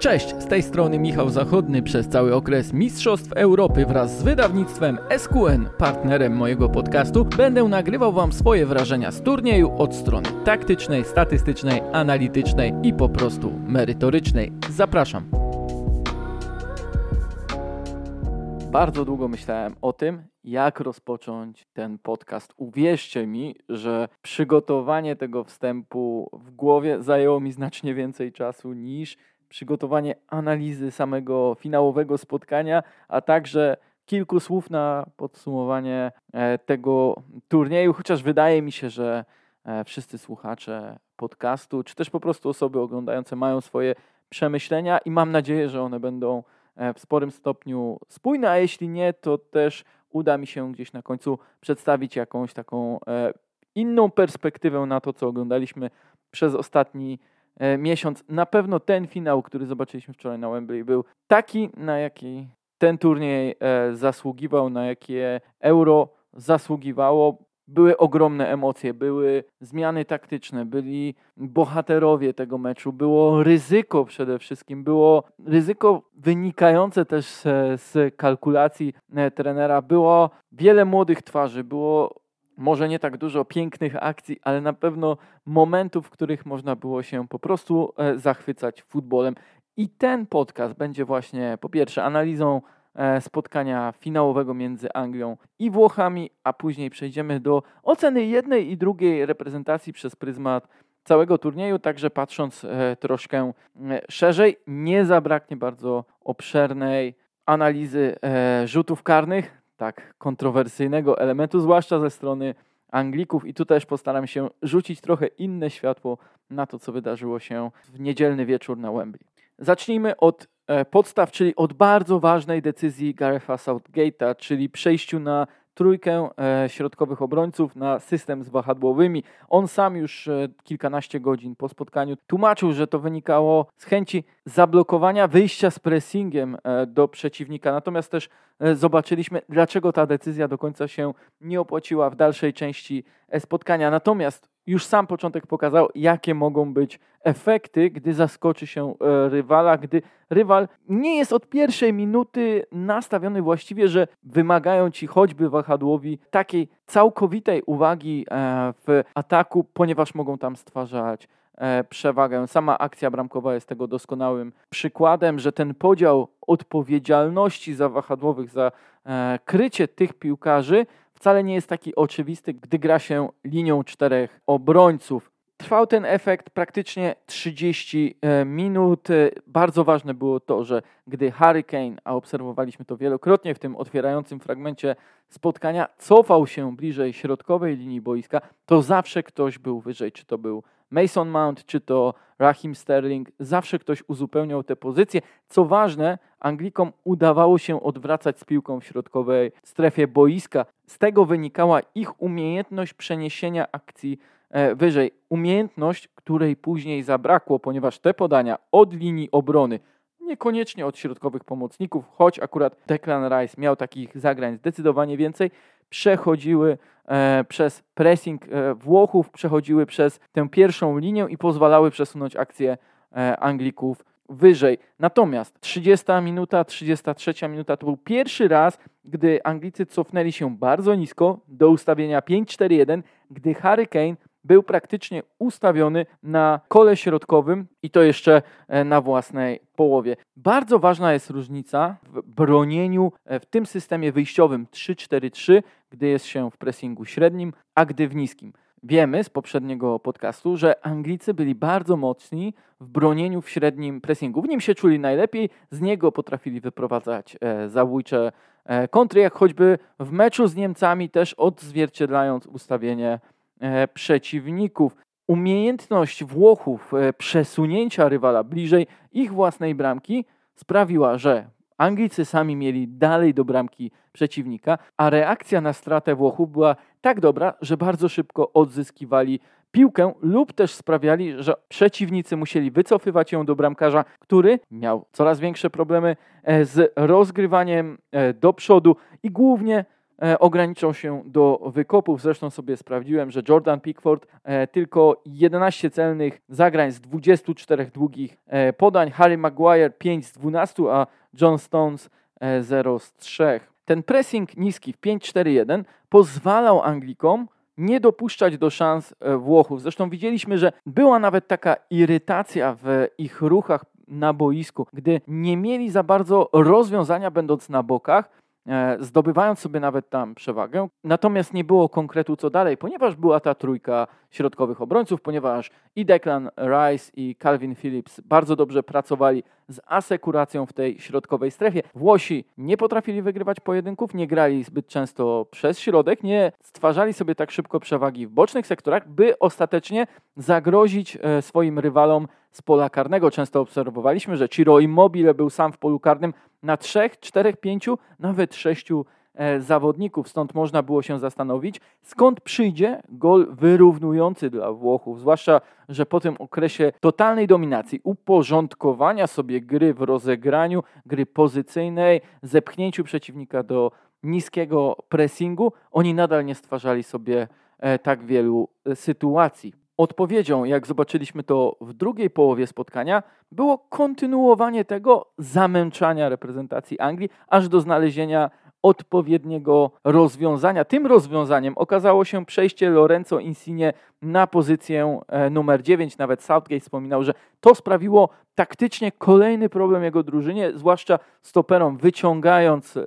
Cześć, z tej strony Michał Zachodny. Przez cały okres Mistrzostw Europy wraz z wydawnictwem SQN, partnerem mojego podcastu, będę nagrywał Wam swoje wrażenia z turnieju od strony taktycznej, statystycznej, analitycznej i po prostu merytorycznej. Zapraszam. Bardzo długo myślałem o tym, jak rozpocząć ten podcast. Uwierzcie mi, że przygotowanie tego wstępu w głowie zajęło mi znacznie więcej czasu niż przygotowanie analizy samego finałowego spotkania, a także kilku słów na podsumowanie e, tego turnieju, chociaż wydaje mi się, że e, wszyscy słuchacze podcastu, czy też po prostu osoby oglądające mają swoje przemyślenia i mam nadzieję, że one będą e, w sporym stopniu spójne, a jeśli nie, to też uda mi się gdzieś na końcu przedstawić jakąś taką inną perspektywę na to, co oglądaliśmy przez ostatni miesiąc. Na pewno ten finał, który zobaczyliśmy wczoraj na Wembley, był taki, na jaki ten turniej e, zasługiwał, na jakie euro zasługiwało. Były ogromne emocje, były zmiany taktyczne, byli bohaterowie tego meczu, było ryzyko przede wszystkim, było ryzyko wynikające też z, z kalkulacji e, trenera, było wiele młodych twarzy, było może nie tak dużo pięknych akcji, ale na pewno momentów, w których można było się po prostu e, zachwycać futbolem. I ten podcast będzie właśnie po pierwsze analizą e, spotkania finałowego między Anglią i Włochami, a później przejdziemy do oceny jednej i drugiej reprezentacji przez pryzmat całego turnieju, także patrząc e, troszkę szerzej, nie zabraknie bardzo obszernej analizy rzutów karnych, tak kontrowersyjnego elementu, zwłaszcza ze strony Anglików. I tu też postaram się rzucić trochę inne światło na to, co wydarzyło się w niedzielny wieczór na Wembley. Zacznijmy od e, podstaw, czyli od bardzo ważnej decyzji Garetha Southgate'a, czyli przejściu na trójkę e, środkowych obrońców na system z wahadłowymi. On sam już e, kilkanaście godzin po spotkaniu tłumaczył, że to wynikało z chęci zablokowania wyjścia z pressingiem e, do przeciwnika. Natomiast też zobaczyliśmy, dlaczego ta decyzja do końca się nie opłaciła w dalszej części spotkania. Natomiast już sam początek pokazał, jakie mogą być efekty, gdy zaskoczy się e, rywala, gdy rywal nie jest od pierwszej minuty nastawiony właściwie, że wymagają ci choćby wahadłowi takiej całkowitej uwagi e, w ataku, ponieważ mogą tam stwarzać e, przewagę. Sama akcja bramkowa jest tego doskonałym przykładem, że ten podział odpowiedzialności za wahadłowych, za krycie tych piłkarzy wcale nie jest taki oczywisty, gdy gra się linią czterech obrońców. Trwał ten efekt praktycznie 30 e, minut. E, bardzo ważne było to, że gdy Hurricane, a obserwowaliśmy to wielokrotnie w tym otwierającym fragmencie spotkania, cofał się bliżej środkowej linii boiska, to zawsze ktoś był wyżej, czy to był Mason Mount, czy to Raheem Sterling, zawsze ktoś uzupełniał te pozycje. Co ważne, Anglikom udawało się odwracać z piłką w środkowej strefie boiska. Z tego wynikała ich umiejętność przeniesienia akcji e, wyżej. Umiejętność, której później zabrakło, ponieważ te podania od linii obrony, niekoniecznie od środkowych pomocników, choć akurat Declan Rice miał takich zagrań zdecydowanie więcej, przechodziły e, przez pressing e, Włochów, przechodziły przez tę pierwszą linię i pozwalały przesunąć akcję e, Anglików wyżej. Natomiast 30 minuta, 33 minuta to był pierwszy raz, gdy Anglicy cofnęli się bardzo nisko do ustawienia 5-4-1, gdy Harry Kane praktycznie ustawiony na kole środkowym i to jeszcze e, na własnej połowie. Bardzo ważna jest różnica w bronieniu e, w tym systemie wyjściowym 3-4-3, gdy jest się w pressingu średnim, a gdy w niskim. Wiemy z poprzedniego podcastu, że Anglicy byli bardzo mocni w bronieniu w średnim pressingu. W nim się czuli najlepiej, z niego potrafili wyprowadzać e, zabójcze e, kontry, jak choćby w meczu z Niemcami, też odzwierciedlając ustawienie przeciwników. Umiejętność Włochów e, przesunięcia rywala bliżej ich własnej bramki sprawiła, że Anglicy sami mieli dalej do bramki przeciwnika, a reakcja na stratę Włochów była tak dobra, że bardzo szybko odzyskiwali piłkę lub też sprawiali, że przeciwnicy musieli wycofywać ją do bramkarza, który miał coraz większe problemy e, z rozgrywaniem e, do przodu i głównie e, ograniczą się do wykopów. Zresztą sobie sprawdziłem, że Jordan Pickford e, tylko 11 celnych zagrań z 24 długich e, podań, Harry Maguire 5 z 12, a John Stones 0 z 3. Ten pressing niski w 5-4-1 pozwalał Anglikom nie dopuszczać do szans Włochów. Zresztą widzieliśmy, że była nawet taka irytacja w ich ruchach na boisku, gdy nie mieli za bardzo rozwiązania, będąc na bokach, E, zdobywając sobie nawet tam przewagę. Natomiast nie było konkretu co dalej, ponieważ była ta trójka środkowych obrońców, ponieważ i Declan Rice i Calvin Phillips bardzo dobrze pracowali z asekuracją w tej środkowej strefie. Włosi nie potrafili wygrywać pojedynków, nie grali zbyt często przez środek, nie stwarzali sobie tak szybko przewagi w bocznych sektorach, by ostatecznie zagrozić e, swoim rywalom z pola karnego. Często obserwowaliśmy, że Ciro Immobile był sam w polu karnym na trzech, czterech, pięciu, nawet sześciu e, zawodników. Stąd można było się zastanowić, skąd przyjdzie gol wyrównujący dla Włochów. Zwłaszcza, że po tym okresie totalnej dominacji, uporządkowania sobie gry w rozegraniu, gry pozycyjnej, zepchnięciu przeciwnika do niskiego pressingu, oni nadal nie stwarzali sobie e, tak wielu e, sytuacji. Odpowiedzią, jak zobaczyliśmy to w drugiej połowie spotkania, było kontynuowanie tego zamęczania reprezentacji Anglii, aż do znalezienia odpowiedniego rozwiązania. Tym rozwiązaniem okazało się przejście Lorenzo Insigne na pozycję e, numer 9. Nawet Southgate wspominał, że to sprawiło taktycznie kolejny problem jego drużynie, zwłaszcza stoperom, wyciągając e,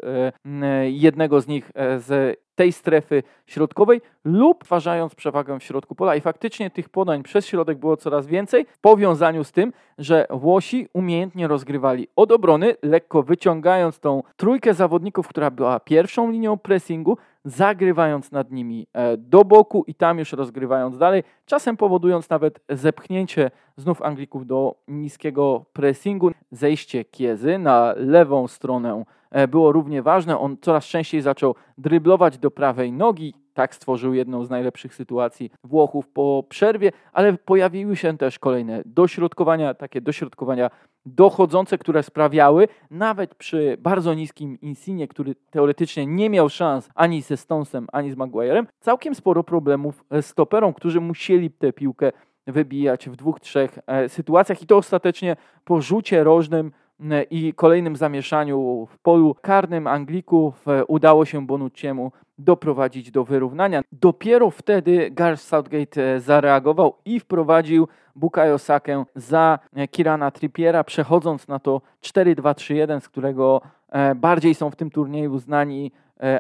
jednego z nich e, z tej strefy środkowej lub twarzając przewagę w środku pola. I faktycznie tych podań przez środek było coraz więcej w powiązaniu z tym, że Włosi umiejętnie rozgrywali od obrony, lekko wyciągając tą trójkę zawodników, która była pierwszą linią pressingu, zagrywając nad nimi e, do boku i tam już rozgrywając dalej, czasem powodując nawet zepchnięcie znów Anglików do niskiego pressingu. Zejście Kiezy na lewą stronę było równie ważne. On coraz częściej zaczął dryblować do prawej nogi. Tak stworzył jedną z najlepszych sytuacji Włochów po przerwie, ale pojawiły się też kolejne dośrodkowania, takie dośrodkowania dochodzące, które sprawiały, nawet przy bardzo niskim Insinie, który teoretycznie nie miał szans ani ze Stonesem, ani z Maguirem, całkiem sporo problemów z stoperą, którzy musieli tę piłkę wybijać w dwóch, trzech e, sytuacjach i to ostatecznie po rzucie rożnym e, i kolejnym zamieszaniu w polu karnym Anglików e, udało się Bonucciemu doprowadzić do wyrównania. Dopiero wtedy Gareth Southgate zareagował i wprowadził Bukayo Sakę za Kirana Trippiera, przechodząc na to 4-2-3-1, z którego bardziej są w tym turnieju znani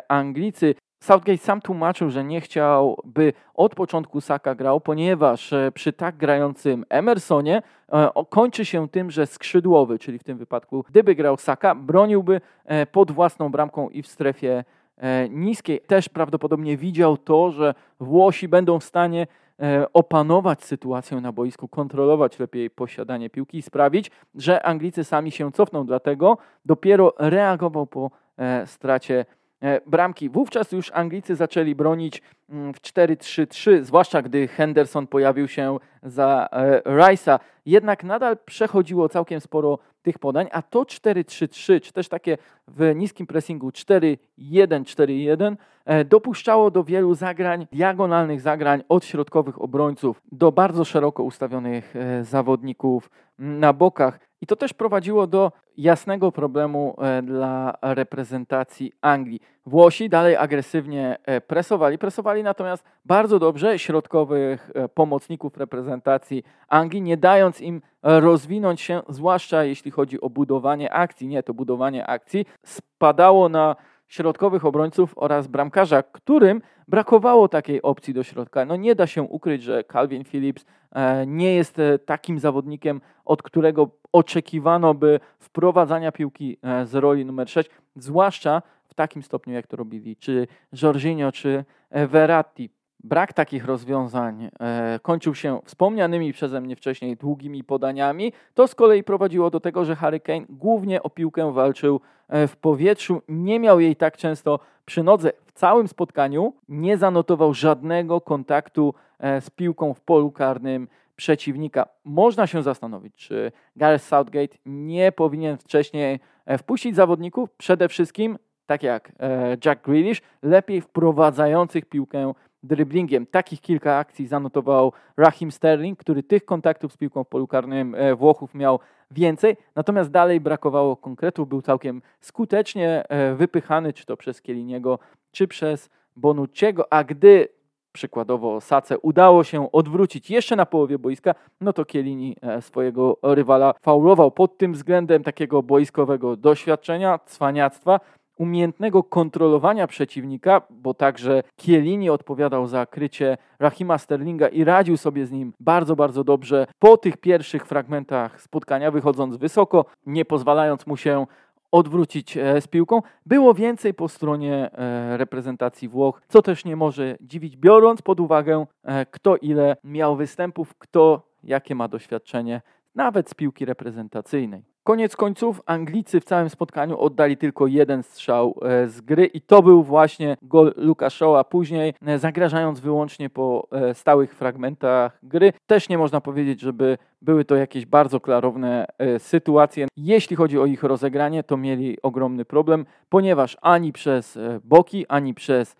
Anglicy. Southgate sam tłumaczył, że nie chciał, by od początku Saka grał, ponieważ e, przy tak grającym Emersonie e, kończy się tym, że skrzydłowy, czyli w tym wypadku gdyby grał Saka, broniłby e, pod własną bramką i w strefie niskiej. Też prawdopodobnie widział to, że Włosi będą w stanie opanować sytuację na boisku, kontrolować lepiej posiadanie piłki i sprawić, że Anglicy sami się cofną. Dlatego dopiero reagował po stracie bramki. Wówczas już Anglicy zaczęli bronić mm, w 4-3-3, zwłaszcza gdy Henderson pojawił się za e, Rice'a. Jednak nadal przechodziło całkiem sporo tych podań, a to 4-3-3, czy też takie w niskim pressingu 4-1-4-1 e, dopuszczało do wielu zagrań, diagonalnych zagrań od środkowych obrońców do bardzo szeroko ustawionych zawodników na bokach. I to też prowadziło do jasnego problemu e, dla reprezentacji Anglii. Włosi dalej agresywnie e, presowali, presowali natomiast bardzo dobrze środkowych e, pomocników reprezentacji Anglii, nie dając im rozwinąć się, zwłaszcza jeśli chodzi o budowanie akcji. Nie, to budowanie akcji spadało na środkowych obrońców oraz bramkarza, którym brakowało takiej opcji do środka. No nie da się ukryć, że Calvin Phillips e, nie jest e, takim zawodnikiem, od którego oczekiwano by wprowadzania piłki e, z roli numer 6, zwłaszcza w takim stopniu, jak to robili czy Jorginho, czy Verratti. Brak takich rozwiązań e, kończył się wspomnianymi przeze mnie wcześniej długimi podaniami. To z kolei prowadziło do tego, że Harry Kane głównie o piłkę walczył e, w powietrzu. Nie miał jej tak często przy nodze. W całym spotkaniu nie zanotował żadnego kontaktu e, z piłką w polu karnym przeciwnika. Można się zastanowić, czy Gareth Southgate nie powinien wcześniej wpuścić zawodników, przede wszystkim tak jak Jack Grealish, lepiej wprowadzających piłkę driblingiem. Takich kilka akcji zanotował Raheem Sterling, który tych kontaktów z piłką w polu karnym e, Włochów miał więcej, natomiast dalej brakowało konkretów, był całkiem skutecznie e, wypychany, czy to przez Kieliniego, czy przez Bonucciego, a gdy przykładowo Sace udało się odwrócić jeszcze na połowie boiska, no to Kielini e, swojego rywala faulował pod tym względem takiego boiskowego doświadczenia, cwaniactwa, umiejętnego kontrolowania przeciwnika, bo także Kielini odpowiadał za krycie Rahima Sterlinga i radził sobie z nim bardzo, bardzo dobrze po tych pierwszych fragmentach spotkania, wychodząc wysoko, nie pozwalając mu się odwrócić e, z piłką. Było więcej po stronie e, reprezentacji Włoch, co też nie może dziwić, biorąc pod uwagę, e, kto ile miał występów, kto jakie ma doświadczenie, nawet z piłki reprezentacyjnej. Koniec końców Anglicy w całym spotkaniu oddali tylko jeden strzał e, z gry i to był właśnie gol Luka Shaw'a. Później e, zagrażając wyłącznie po e, stałych fragmentach gry. Też nie można powiedzieć, żeby były to jakieś bardzo klarowne sytuacje. Jeśli chodzi o ich rozegranie, to mieli ogromny problem, ponieważ ani przez boki, ani przez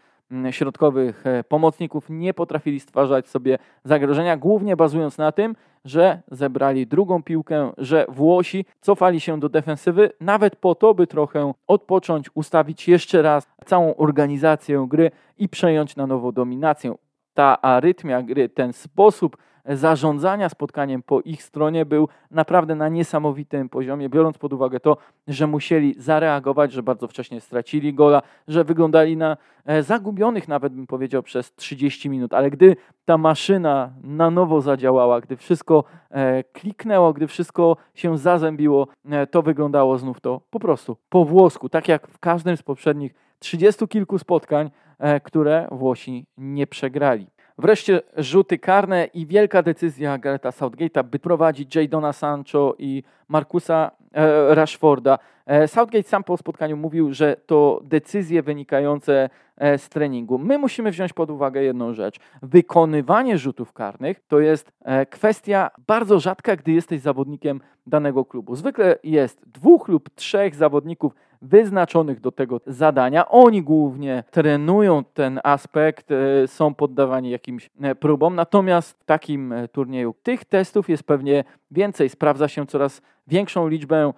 środkowych pomocników nie potrafili stwarzać sobie zagrożenia, głównie bazując na tym, że zebrali drugą piłkę, że Włosi cofali się do defensywy, nawet po to, by trochę odpocząć, ustawić jeszcze raz całą organizację gry i przejąć na nowo dominację. Ta arytmia gry, ten sposób zarządzania spotkaniem po ich stronie był naprawdę na niesamowitym poziomie, biorąc pod uwagę to, że musieli zareagować, że bardzo wcześnie stracili gola, że wyglądali na e, zagubionych, nawet bym powiedział, przez 30 minut. Ale gdy ta maszyna na nowo zadziałała, gdy wszystko e, kliknęło, gdy wszystko się zazębiło, e, to wyglądało znów to po prostu po włosku, tak jak w każdym z poprzednich 30 kilku spotkań, które Włosi nie przegrali. Wreszcie rzuty karne i wielka decyzja Garetha Southgate'a, by prowadzić Jadona Sancho i Markusa e, Rashforda. E, Southgate sam po spotkaniu mówił, że to decyzje wynikające e, z treningu. My musimy wziąć pod uwagę jedną rzecz. Wykonywanie rzutów karnych to jest kwestia bardzo rzadka, gdy jesteś zawodnikiem danego klubu. Zwykle jest dwóch lub trzech zawodników wyznaczonych do tego zadania. Oni głównie trenują ten aspekt, e, są poddawani jakimś e, próbom. Natomiast w takim e, turnieju tych testów jest pewnie więcej. Sprawdza się coraz większą liczbę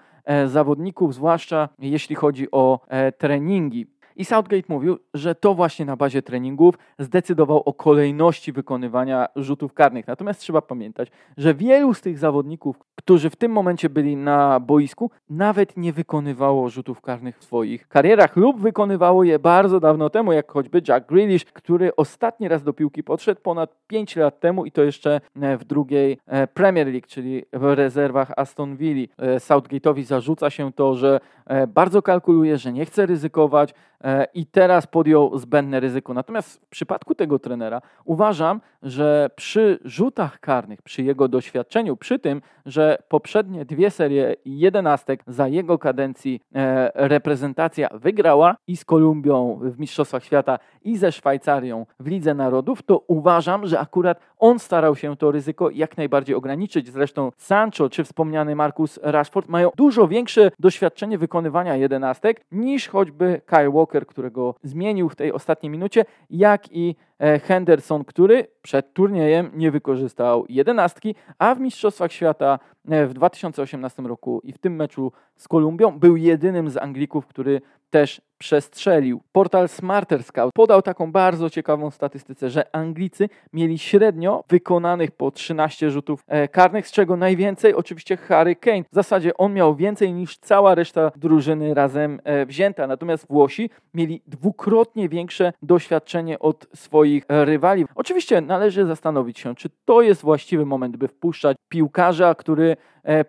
zawodników, zwłaszcza jeśli chodzi o treningi. I Southgate mówił, że to właśnie na bazie treningów zdecydował o kolejności wykonywania rzutów karnych. Natomiast trzeba pamiętać, że wielu z tych zawodników, którzy w tym momencie byli na boisku, nawet nie wykonywało rzutów karnych w swoich karierach lub wykonywało je bardzo dawno temu, jak choćby Jack Grealish, który ostatni raz do piłki podszedł ponad 5 lat temu i to jeszcze e, w drugiej e, Premier League, czyli w rezerwach Aston Villa. E, Southgate'owi zarzuca się to, że bardzo kalkuluje, że nie chce ryzykować, i teraz podjął zbędne ryzyko. Natomiast w przypadku tego trenera uważam, że przy rzutach karnych, przy jego doświadczeniu, przy tym, że poprzednie dwie serie jedenastek za jego kadencji e, reprezentacja wygrała i z Kolumbią w Mistrzostwach Świata i ze Szwajcarią w Lidze Narodów, to uważam, że akurat on starał się to ryzyko jak najbardziej ograniczyć. Zresztą Sancho czy wspomniany Marcus Rashford mają dużo większe doświadczenie wykonywania jedenastek niż choćby Kyle Walker, którego zmienił w tej ostatniej minucie, jak i E, Henderson, który przed turniejem nie wykorzystał jedenastki, a w Mistrzostwach Świata e, w 2018 roku i w tym meczu z Kolumbią był jedynym z Anglików, który też przestrzelił. Portal Smarter Scout podał taką bardzo ciekawą statystykę, że Anglicy mieli średnio wykonanych po 13 rzutów e, karnych, z czego najwięcej oczywiście Harry Kane. W zasadzie on miał więcej niż cała reszta drużyny razem wzięta, natomiast Włosi mieli dwukrotnie większe doświadczenie od swoich rywali. Oczywiście należy zastanowić się, czy to jest właściwy moment, by wpuszczać piłkarza, który e,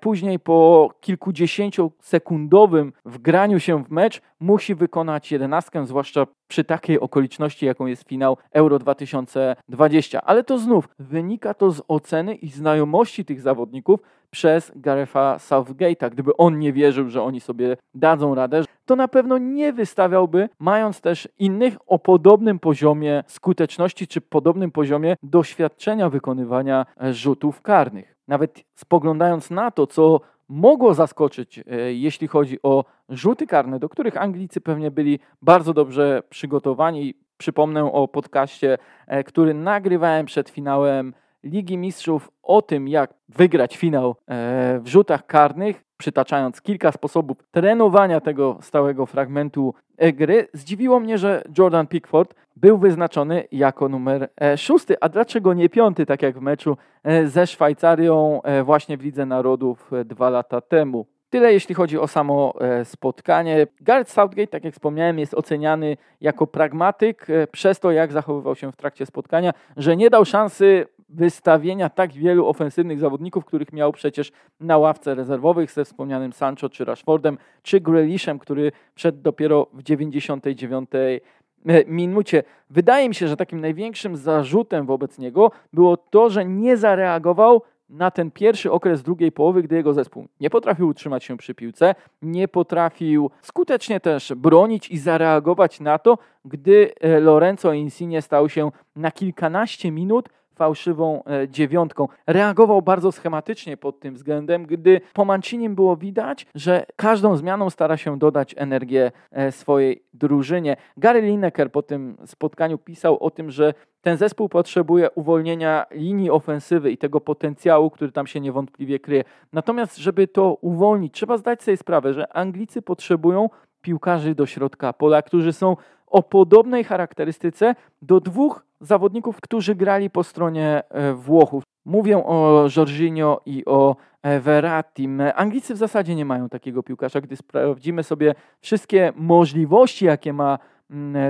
później po kilkudziesięciosekundowym wgraniu się w mecz musi wykonać jedenastkę, zwłaszcza przy takiej okoliczności, jaką jest finał Euro 2020. Ale to znów wynika to z oceny i znajomości tych zawodników przez Garetha Southgate'a. Gdyby on nie wierzył, że oni sobie dadzą radę, to na pewno nie wystawiałby, mając też innych o podobnym poziomie skuteczności czy podobnym poziomie doświadczenia wykonywania rzutów karnych. Nawet spoglądając na to, co mogło zaskoczyć, e, jeśli chodzi o rzuty karne, do których Anglicy pewnie byli bardzo dobrze przygotowani. Przypomnę o podcaście, e, który nagrywałem przed finałem Ligi Mistrzów o tym, jak wygrać finał e, w rzutach karnych, przytaczając kilka sposobów trenowania tego stałego fragmentu gry. Zdziwiło mnie, że Jordan Pickford był wyznaczony jako numer e, szósty, a dlaczego nie piąty, tak jak w meczu e, ze Szwajcarią właśnie w Lidze Narodów dwa lata temu. Tyle jeśli chodzi o samo spotkanie. Gareth Southgate, tak jak wspomniałem, jest oceniany jako pragmatyk przez to, jak zachowywał się w trakcie spotkania, że nie dał szansy wystawienia tak wielu ofensywnych zawodników, których miał przecież na ławce rezerwowych ze wspomnianym Sancho czy Rashfordem, czy Grealishem, który przed dopiero w 99 e, minucie. Wydaje mi się, że takim największym zarzutem wobec niego było to, że nie zareagował na ten pierwszy okres drugiej połowy, gdy jego zespół nie potrafił utrzymać się przy piłce, nie potrafił skutecznie też bronić i zareagować na to, gdy e, Lorenzo Insigne stał się na kilkanaście minut fałszywą e, dziewiątką. Reagował bardzo schematycznie pod tym względem, gdy po Mancinim było widać, że każdą zmianą stara się dodać energię e, swojej drużynie. Gary Lineker po tym spotkaniu pisał o tym, że ten zespół potrzebuje uwolnienia linii ofensywy i tego potencjału, który tam się niewątpliwie kryje. Natomiast, żeby to uwolnić, trzeba zdać sobie sprawę, że Anglicy potrzebują piłkarzy do środka pola, którzy są o podobnej charakterystyce do dwóch zawodników, którzy grali po stronie e, Włochów. Mówię o Jorginho i o e, Verratim. Anglicy w zasadzie nie mają takiego piłkarza. Gdy sprawdzimy sobie wszystkie możliwości, jakie ma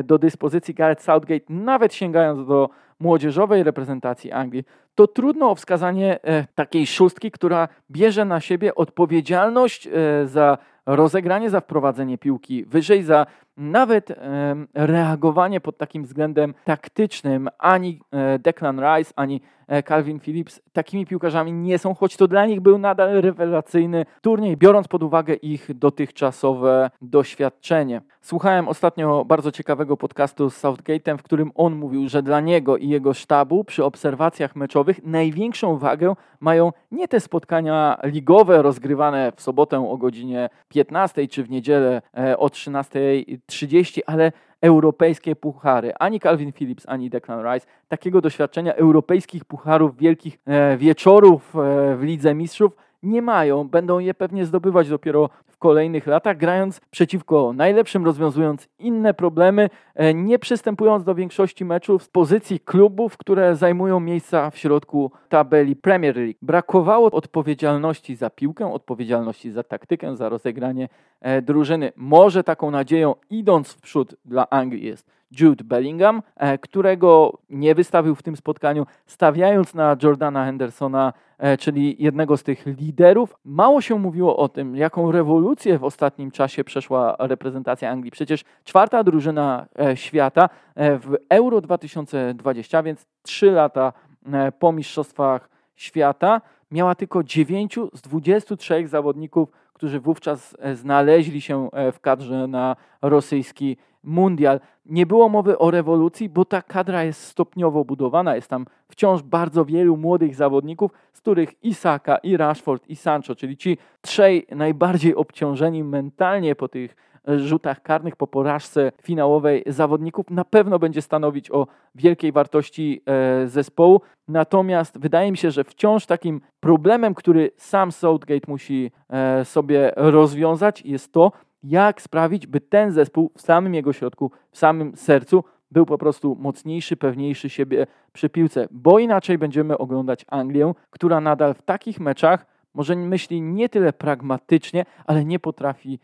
do dyspozycji Gareth Southgate, nawet sięgając do młodzieżowej reprezentacji Anglii, to trudno o wskazanie e, takiej szóstki, która bierze na siebie odpowiedzialność za rozegranie, za wprowadzenie piłki wyżej, za nawet reagowanie pod takim względem taktycznym ani e, Declan Rice, ani e, Calvin Phillips takimi piłkarzami nie są, choć to dla nich był nadal rewelacyjny turniej, biorąc pod uwagę ich dotychczasowe doświadczenie. Słuchałem ostatnio bardzo ciekawego podcastu z Southgate'em, w którym on mówił, że dla niego i jego sztabu przy obserwacjach meczowych największą wagę mają nie te spotkania ligowe rozgrywane w sobotę o godzinie 15 czy w niedzielę e, o 13 30, ale europejskie puchary. Ani Calvin Phillips, ani Declan Rice takiego doświadczenia europejskich pucharów, wielkich e, wieczorów e, w Lidze Mistrzów nie mają. Będą je pewnie zdobywać dopiero w kolejnych latach, grając przeciwko najlepszym, rozwiązując inne problemy, e, nie przystępując do większości meczów z pozycji klubów, które zajmują miejsca w środku tabeli Premier League. Brakowało odpowiedzialności za piłkę, odpowiedzialności za taktykę, za rozegranie e, drużyny. Może taką nadzieją idąc w przód dla Anglii jest Jude Bellingham, e, którego nie wystawił w tym spotkaniu, stawiając na Jordana Hendersona, e, czyli jednego z tych liderów. Mało się mówiło o tym, jaką rewolucję w ostatnim czasie przeszła reprezentacja Anglii. Przecież czwarta drużyna e, świata w Euro 2020, więc trzy lata po Mistrzostwach Świata, miała tylko 9 z 23 zawodników, którzy wówczas znaleźli się w kadrze na rosyjski mundial. Nie było mowy o rewolucji, bo ta kadra jest stopniowo budowana. Jest tam wciąż bardzo wielu młodych zawodników, z których Isaka, i Rashford, i Sancho, czyli ci trzej najbardziej obciążeni mentalnie po tych rzutach karnych po porażce finałowej zawodników na pewno będzie stanowić o wielkiej wartości e, zespołu. Natomiast wydaje mi się, że wciąż takim problemem, który sam Southgate musi e, sobie rozwiązać, jest to, jak sprawić, by ten zespół w samym jego środku, w samym sercu był po prostu mocniejszy, pewniejszy siebie przy piłce, bo inaczej będziemy oglądać Anglię, która nadal w takich meczach może myśli nie tyle pragmatycznie, ale nie potrafi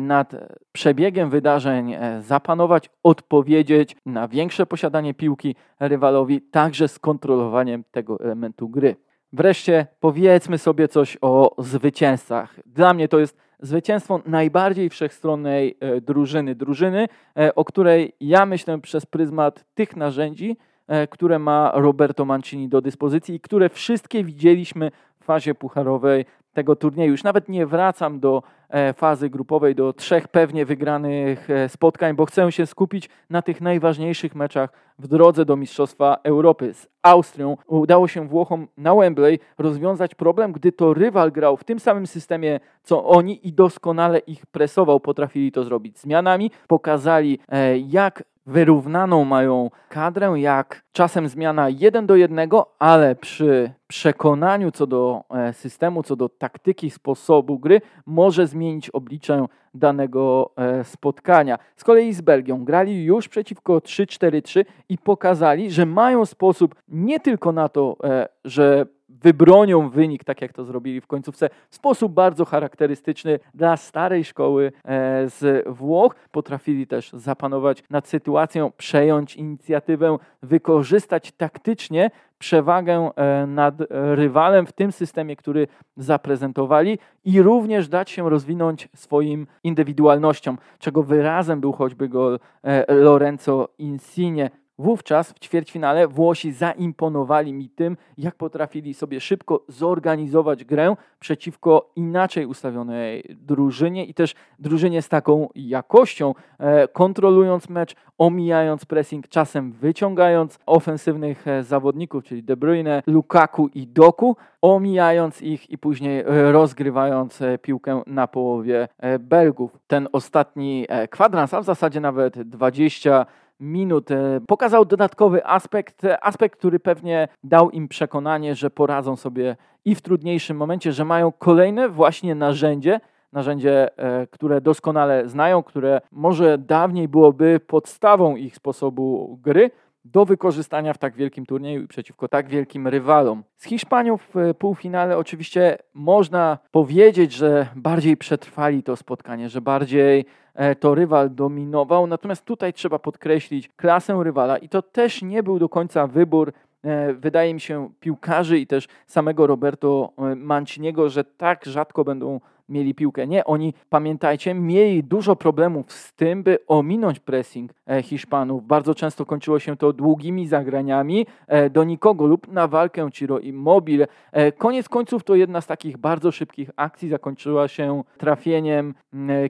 nad przebiegiem wydarzeń e, zapanować, odpowiedzieć na większe posiadanie piłki rywalowi, także z kontrolowaniem tego elementu gry. Wreszcie powiedzmy sobie coś o zwycięzcach. Dla mnie to jest zwycięstwo najbardziej wszechstronnej e, drużyny. Drużyny, e, o której ja myślę przez pryzmat tych narzędzi, e, które ma Roberto Mancini do dyspozycji i które wszystkie widzieliśmy w fazie pucharowej tego turnieju. Już nawet nie wracam do e, fazy grupowej, do trzech pewnie wygranych e, spotkań, bo chcę się skupić na tych najważniejszych meczach w drodze do Mistrzostwa Europy. Z Austrią udało się Włochom na Wembley rozwiązać problem, gdy to rywal grał w tym samym systemie co oni i doskonale ich presował. Potrafili to zrobić zmianami, pokazali e, jak wyrównaną mają kadrę, jak czasem zmiana jeden do jednego, ale przy przekonaniu co do e, systemu, co do taktyki, sposobu gry, może zmienić oblicze danego e, spotkania. Z kolei z Belgią grali już przeciwko 3-4-3 i pokazali, że mają sposób nie tylko na to, e, że wybronią wynik, tak jak to zrobili w końcówce, w sposób bardzo charakterystyczny dla starej szkoły e, z Włoch. Potrafili też zapanować nad sytuacją, przejąć inicjatywę, wykorzystać taktycznie przewagę e, nad rywalem w tym systemie, który zaprezentowali i również dać się rozwinąć swoim indywidualnościom, czego wyrazem był choćby gol e, Lorenzo Insigne Wówczas w ćwierćfinale Włosi zaimponowali mi tym, jak potrafili sobie szybko zorganizować grę przeciwko inaczej ustawionej drużynie i też drużynie z taką jakością, e, kontrolując mecz, omijając pressing, czasem wyciągając ofensywnych e, zawodników, czyli De Bruyne, Lukaku i Doku, omijając ich i później e, rozgrywając piłkę na połowie Belgów. Ten ostatni kwadrans, a w zasadzie nawet 20 minut. E, pokazał dodatkowy aspekt, e, aspekt, który pewnie dał im przekonanie, że poradzą sobie i w trudniejszym momencie, że mają kolejne właśnie narzędzie, narzędzie, e, które doskonale znają, które może dawniej byłoby podstawą ich sposobu gry, do wykorzystania w tak wielkim turnieju i przeciwko tak wielkim rywalom. Z Hiszpanią w półfinale oczywiście można powiedzieć, że bardziej przetrwali to spotkanie, że bardziej e, to rywal dominował, natomiast tutaj trzeba podkreślić klasę rywala i to też nie był do końca wybór e, wydaje mi się, piłkarzy i też samego Roberto e, Manciniego, że tak rzadko będą mieli piłkę. Nie, oni, pamiętajcie, mieli dużo problemów z tym, by ominąć pressing e, Hiszpanów. Bardzo często kończyło się to długimi zagraniami e, do nikogo lub na walkę Ciro Immobile. E, koniec końców to jedna z takich bardzo szybkich akcji zakończyła się trafieniem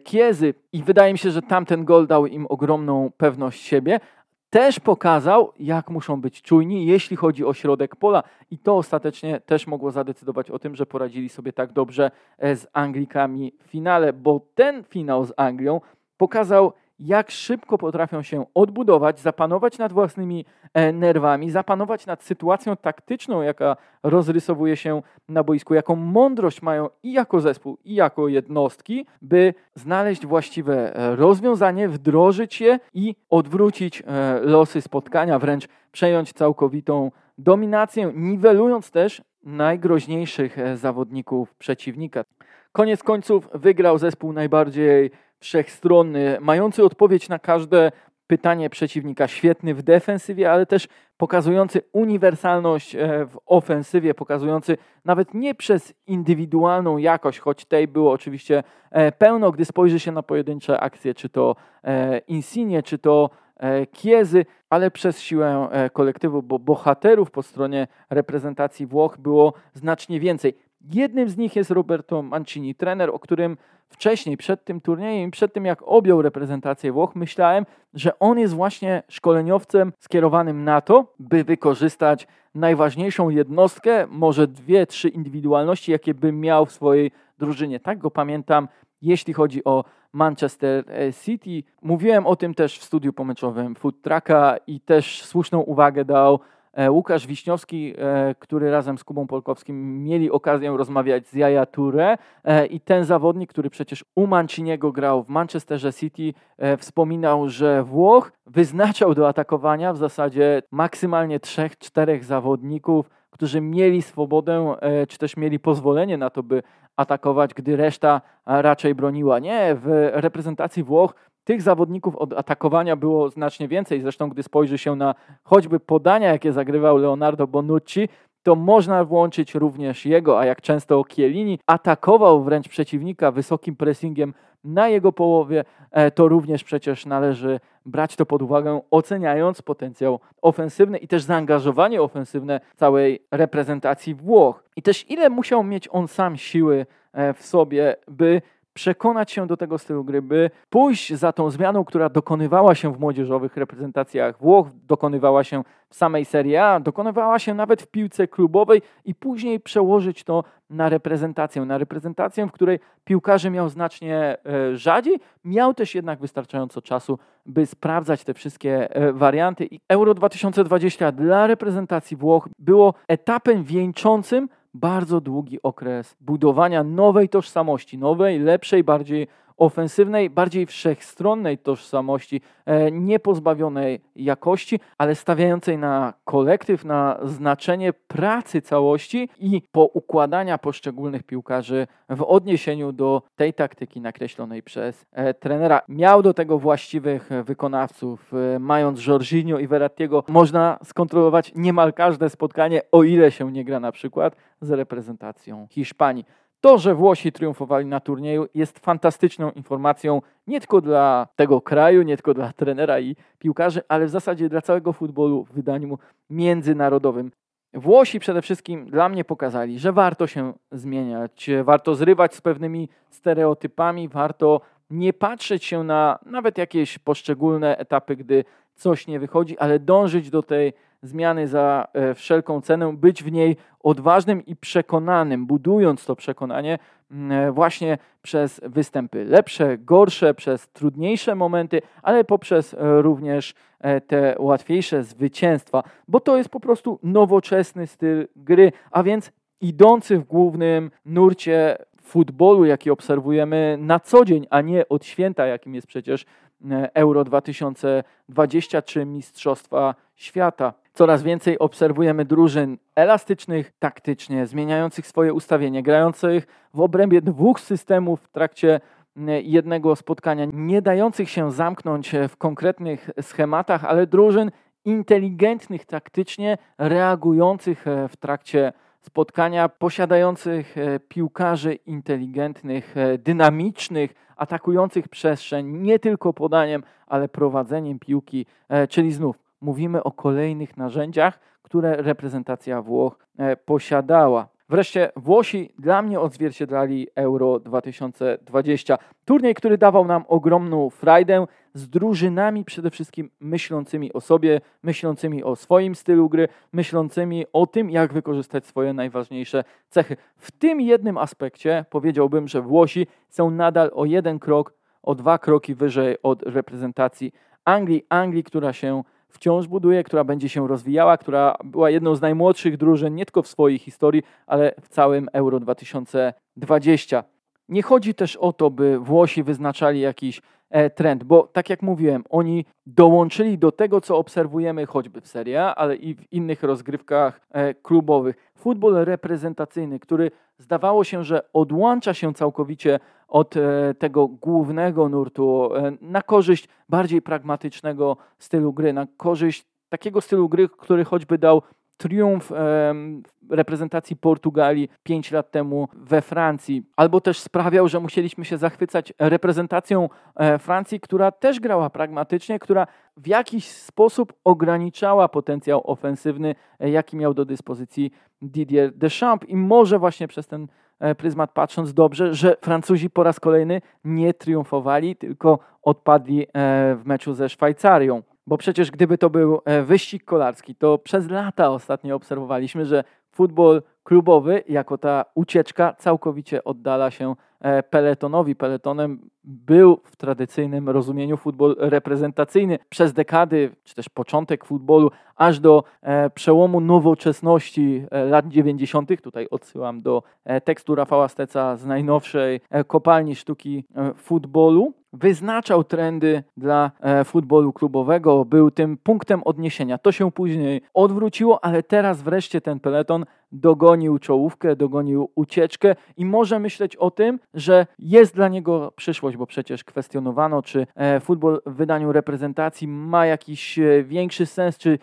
Kiezy i wydaje mi się, że tamten gol dał im ogromną pewność siebie, też pokazał, jak muszą być czujni, jeśli chodzi o środek pola. I to ostatecznie też mogło zadecydować o tym, że poradzili sobie tak dobrze e, z Anglikami w finale, bo ten finał z Anglią pokazał, jak szybko potrafią się odbudować, zapanować nad własnymi e, nerwami, zapanować nad sytuacją taktyczną, jaka rozrysowuje się na boisku, jaką mądrość mają i jako zespół, i jako jednostki, by znaleźć właściwe e, rozwiązanie, wdrożyć je i odwrócić e, losy spotkania, wręcz przejąć całkowitą dominację, niwelując też najgroźniejszych zawodników przeciwnika. Koniec końców wygrał zespół najbardziej wszechstronny, mający odpowiedź na każde pytanie przeciwnika, świetny w defensywie, ale też pokazujący uniwersalność e, w ofensywie, pokazujący nawet nie przez indywidualną jakość, choć tej było oczywiście e, pełno, gdy spojrzy się na pojedyncze akcje, czy to e, Insigne, czy to Kiezy, ale przez siłę kolektywu, bo bohaterów po stronie reprezentacji Włoch było znacznie więcej. Jednym z nich jest Roberto Mancini, trener, o którym wcześniej, przed tym turniejem, przed tym jak objął reprezentację Włoch, myślałem, że on jest właśnie szkoleniowcem skierowanym na to, by wykorzystać najważniejszą jednostkę, może dwie, trzy indywidualności, jakie by miał w swojej drużynie. Tak go pamiętam, jeśli chodzi o Manchester e, City. Mówiłem o tym też w studiu pomeczowym Food Trucka i też słuszną uwagę dał E, Łukasz Wiśniowski, e, który razem z Kubą Polkowskim mieli okazję rozmawiać z Jaja Touré i ten zawodnik, który przecież u Manciniego grał w Manchesterze City, wspominał, że Włoch wyznaczał do atakowania w zasadzie maksymalnie trzech, czterech zawodników, którzy mieli swobodę, czy też mieli pozwolenie na to, by atakować, gdy reszta raczej broniła. Nie, w reprezentacji Włoch tych zawodników od atakowania było znacznie więcej. Zresztą, gdy spojrzy się na choćby podania, jakie zagrywał Leonardo Bonucci, to można włączyć również jego, a jak często Chiellini atakował wręcz przeciwnika wysokim pressingiem na jego połowie, e, to również przecież należy brać to pod uwagę, oceniając potencjał ofensywny i też zaangażowanie ofensywne całej reprezentacji Włoch. I też ile musiał mieć on sam siły e, w sobie, by przekonać się do tego stylu gry, by pójść za tą zmianą, która dokonywała się w młodzieżowych reprezentacjach Włoch, dokonywała się w samej Serie A, dokonywała się nawet w piłce klubowej i później przełożyć to na reprezentację, na reprezentację, w której piłkarzy miał znacznie e, rzadziej, miał też jednak wystarczająco czasu, by sprawdzać te wszystkie e, warianty. I Euro 2020 dla reprezentacji Włoch było etapem wieńczącym bardzo długi okres budowania nowej tożsamości, nowej, lepszej, bardziej ofensywnej, bardziej wszechstronnej tożsamości, e, nie pozbawionej jakości, ale stawiającej na kolektyw, na znaczenie pracy całości i poukładania poszczególnych piłkarzy w odniesieniu do tej taktyki nakreślonej przez e, trenera. Miał do tego właściwych wykonawców, e, mając Jorginho i Verrattiego, można skontrolować niemal każde spotkanie, o ile się nie gra na przykład z reprezentacją Hiszpanii. To, że Włosi triumfowali na turnieju jest fantastyczną informacją nie tylko dla tego kraju, nie tylko dla trenera i piłkarzy, ale w zasadzie dla całego futbolu w wydaniu międzynarodowym. Włosi przede wszystkim dla mnie pokazali, że warto się zmieniać, warto zrywać z pewnymi stereotypami, warto nie patrzeć się na nawet jakieś poszczególne etapy, gdy coś nie wychodzi, ale dążyć do tej zmiany za e, wszelką cenę, być w niej odważnym i przekonanym, budując to przekonanie mm, e, właśnie przez występy lepsze, gorsze, przez trudniejsze momenty, ale poprzez e, również te łatwiejsze zwycięstwa, bo to jest po prostu nowoczesny styl gry, a więc idący w głównym nurcie futbolu, jaki obserwujemy na co dzień, a nie od święta, jakim jest przecież Euro 2020 czy Mistrzostwa Świata. Coraz więcej obserwujemy drużyn elastycznych taktycznie, zmieniających swoje ustawienie, grających w obrębie dwóch systemów w trakcie jednego spotkania, nie dających się zamknąć w konkretnych schematach, ale drużyn inteligentnych taktycznie, reagujących e, w trakcie spotkania, posiadających e, piłkarzy inteligentnych, e, dynamicznych, atakujących przestrzeń nie tylko podaniem, ale prowadzeniem piłki, czyli znów mówimy o kolejnych narzędziach, które reprezentacja Włoch e, posiadała. Wreszcie Włosi dla mnie odzwierciedlali Euro 2020. Turniej, który dawał nam ogromną frajdę z drużynami przede wszystkim myślącymi o sobie, myślącymi o swoim stylu gry, myślącymi o tym, jak wykorzystać swoje najważniejsze cechy. W tym jednym aspekcie powiedziałbym, że Włosi są nadal o jeden krok, o dwa kroki wyżej od reprezentacji Anglii. Anglii, która się wciąż buduje, która będzie się rozwijała, która była jedną z najmłodszych drużyn nie tylko w swojej historii, ale w całym Euro 2020. Nie chodzi też o to, by Włosi wyznaczali jakiś e, trend, bo tak jak mówiłem, oni dołączyli do tego, co obserwujemy choćby w Serie A, ale i w innych rozgrywkach e, klubowych. Futbol reprezentacyjny, który zdawało się, że odłącza się całkowicie od e, tego głównego nurtu na korzyść bardziej pragmatycznego stylu gry, na korzyść takiego stylu gry, który choćby dał triumf reprezentacji Portugalii 5 lat temu we Francji, albo też sprawiał, że musieliśmy się zachwycać reprezentacją e, Francji, która też grała pragmatycznie, która w jakiś sposób ograniczała potencjał ofensywny, e, jaki miał do dyspozycji Didier Deschamps. I może właśnie przez ten e, pryzmat patrząc dobrze, że Francuzi po raz kolejny nie triumfowali, tylko odpadli w meczu ze Szwajcarią. Bo przecież gdyby to był e, wyścig kolarski, to przez lata ostatnio obserwowaliśmy, że futbol klubowy, jako ta ucieczka, całkowicie oddala się e, peletonowi. Peletonem był w tradycyjnym rozumieniu futbol reprezentacyjny przez dekady, czy też początek futbolu, aż do e, przełomu nowoczesności lat 90. Tutaj odsyłam do tekstu Rafała Steca z najnowszej kopalni sztuki futbolu wyznaczał trendy dla e, futbolu klubowego, był tym punktem odniesienia. To się później odwróciło, ale teraz wreszcie ten peleton dogonił czołówkę, dogonił ucieczkę i może myśleć o tym, że jest dla niego przyszłość, bo przecież kwestionowano, czy e, futbol w wydaniu reprezentacji ma jakiś e, większy sens, czy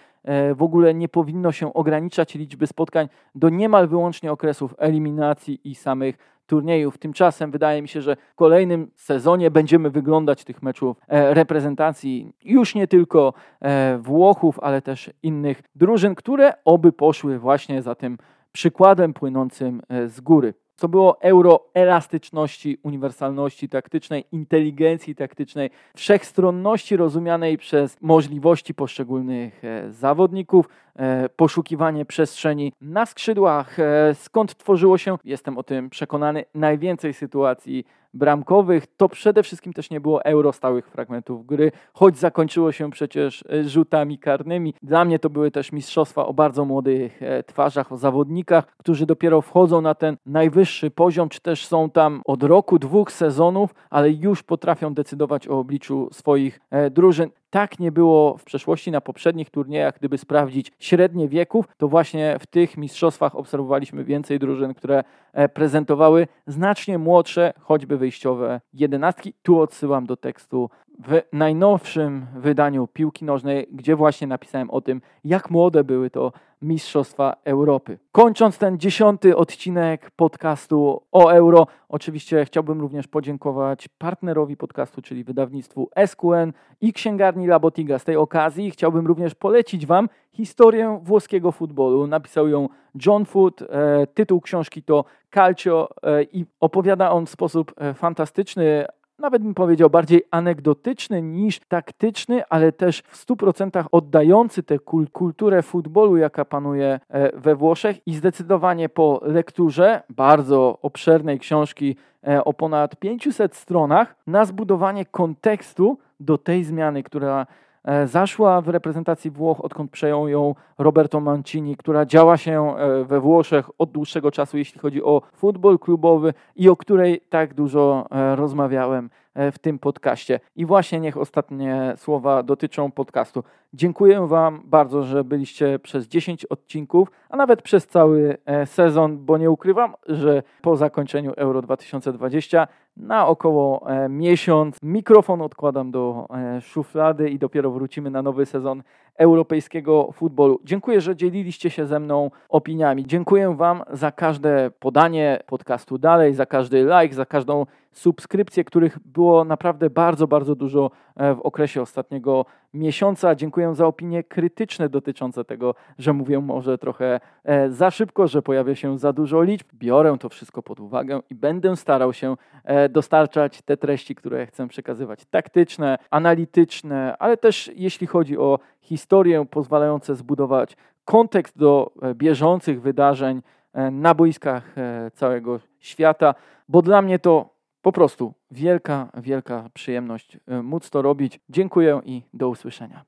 w ogóle nie powinno się ograniczać liczby spotkań do niemal wyłącznie okresów eliminacji i samych turniejów. Tymczasem wydaje mi się, że w kolejnym sezonie będziemy wyglądać tych meczów e, reprezentacji już nie tylko e, Włochów, ale też innych drużyn, które oby poszły właśnie za tym przykładem płynącym e, z góry. To było euro elastyczności, uniwersalności taktycznej, inteligencji taktycznej, wszechstronności rozumianej przez możliwości poszczególnych zawodników, E, poszukiwanie przestrzeni na skrzydłach, e, skąd tworzyło się, jestem o tym przekonany, najwięcej sytuacji bramkowych. To przede wszystkim też nie było euro stałych fragmentów gry, choć zakończyło się przecież e, rzutami karnymi. Dla mnie to były też mistrzostwa o bardzo młodych twarzach, o zawodnikach, którzy dopiero wchodzą na ten najwyższy poziom, czy też są tam od roku, dwóch sezonów, ale już potrafią decydować o obliczu swoich drużyn. Tak nie było w przeszłości na poprzednich turniejach, gdyby sprawdzić średnie wieków, to właśnie w tych mistrzostwach obserwowaliśmy więcej drużyn, które e, prezentowały znacznie młodsze, choćby wyjściowe jedenastki. Tu odsyłam do tekstu w najnowszym wydaniu piłki nożnej, gdzie właśnie napisałem o tym, jak młode były to Mistrzostwa Europy. Kończąc ten dziesiąty odcinek podcastu o euro, oczywiście chciałbym również podziękować partnerowi podcastu, czyli wydawnictwu SQN i księgarni Labotiga. Z tej okazji chciałbym również polecić Wam historię włoskiego futbolu. Napisał ją John Foot. E, tytuł książki to Calcio e, i opowiada on w sposób e, fantastyczny, nawet bym powiedział bardziej anegdotyczny niż taktyczny, ale też w 100% oddający tę kulturę futbolu, jaka panuje e, we Włoszech. I zdecydowanie po lekturze bardzo obszernej książki e, o ponad 500 stronach na zbudowanie kontekstu do tej zmiany, która zaszła w reprezentacji Włoch, odkąd przejął ją Roberto Mancini, która działa się e, we Włoszech od dłuższego czasu, jeśli chodzi o futbol klubowy i o której tak dużo e, rozmawiałem w tym podcaście. I właśnie niech ostatnie słowa dotyczą podcastu. Dziękuję Wam bardzo, że byliście przez 10 odcinków, a nawet przez cały sezon, bo nie ukrywam, że po zakończeniu Euro 2020 na około e, miesiąc. Mikrofon odkładam do e, szuflady i dopiero wrócimy na nowy sezon europejskiego futbolu. Dziękuję, że dzieliliście się ze mną opiniami. Dziękuję Wam za każde podanie podcastu dalej, za każdy like, za każdą subskrypcję, których było naprawdę bardzo, bardzo dużo e, w okresie ostatniego miesiąca. Dziękuję za opinie krytyczne dotyczące tego, że mówię może trochę e, za szybko, że pojawia się za dużo liczb. Biorę to wszystko pod uwagę i będę starał się e, dostarczać te treści, które chcę przekazywać. Taktyczne, analityczne, ale też jeśli chodzi o historię, pozwalające zbudować kontekst do bieżących wydarzeń na boiskach całego świata, bo dla mnie to po prostu wielka, wielka przyjemność e, móc to robić. Dziękuję i do usłyszenia.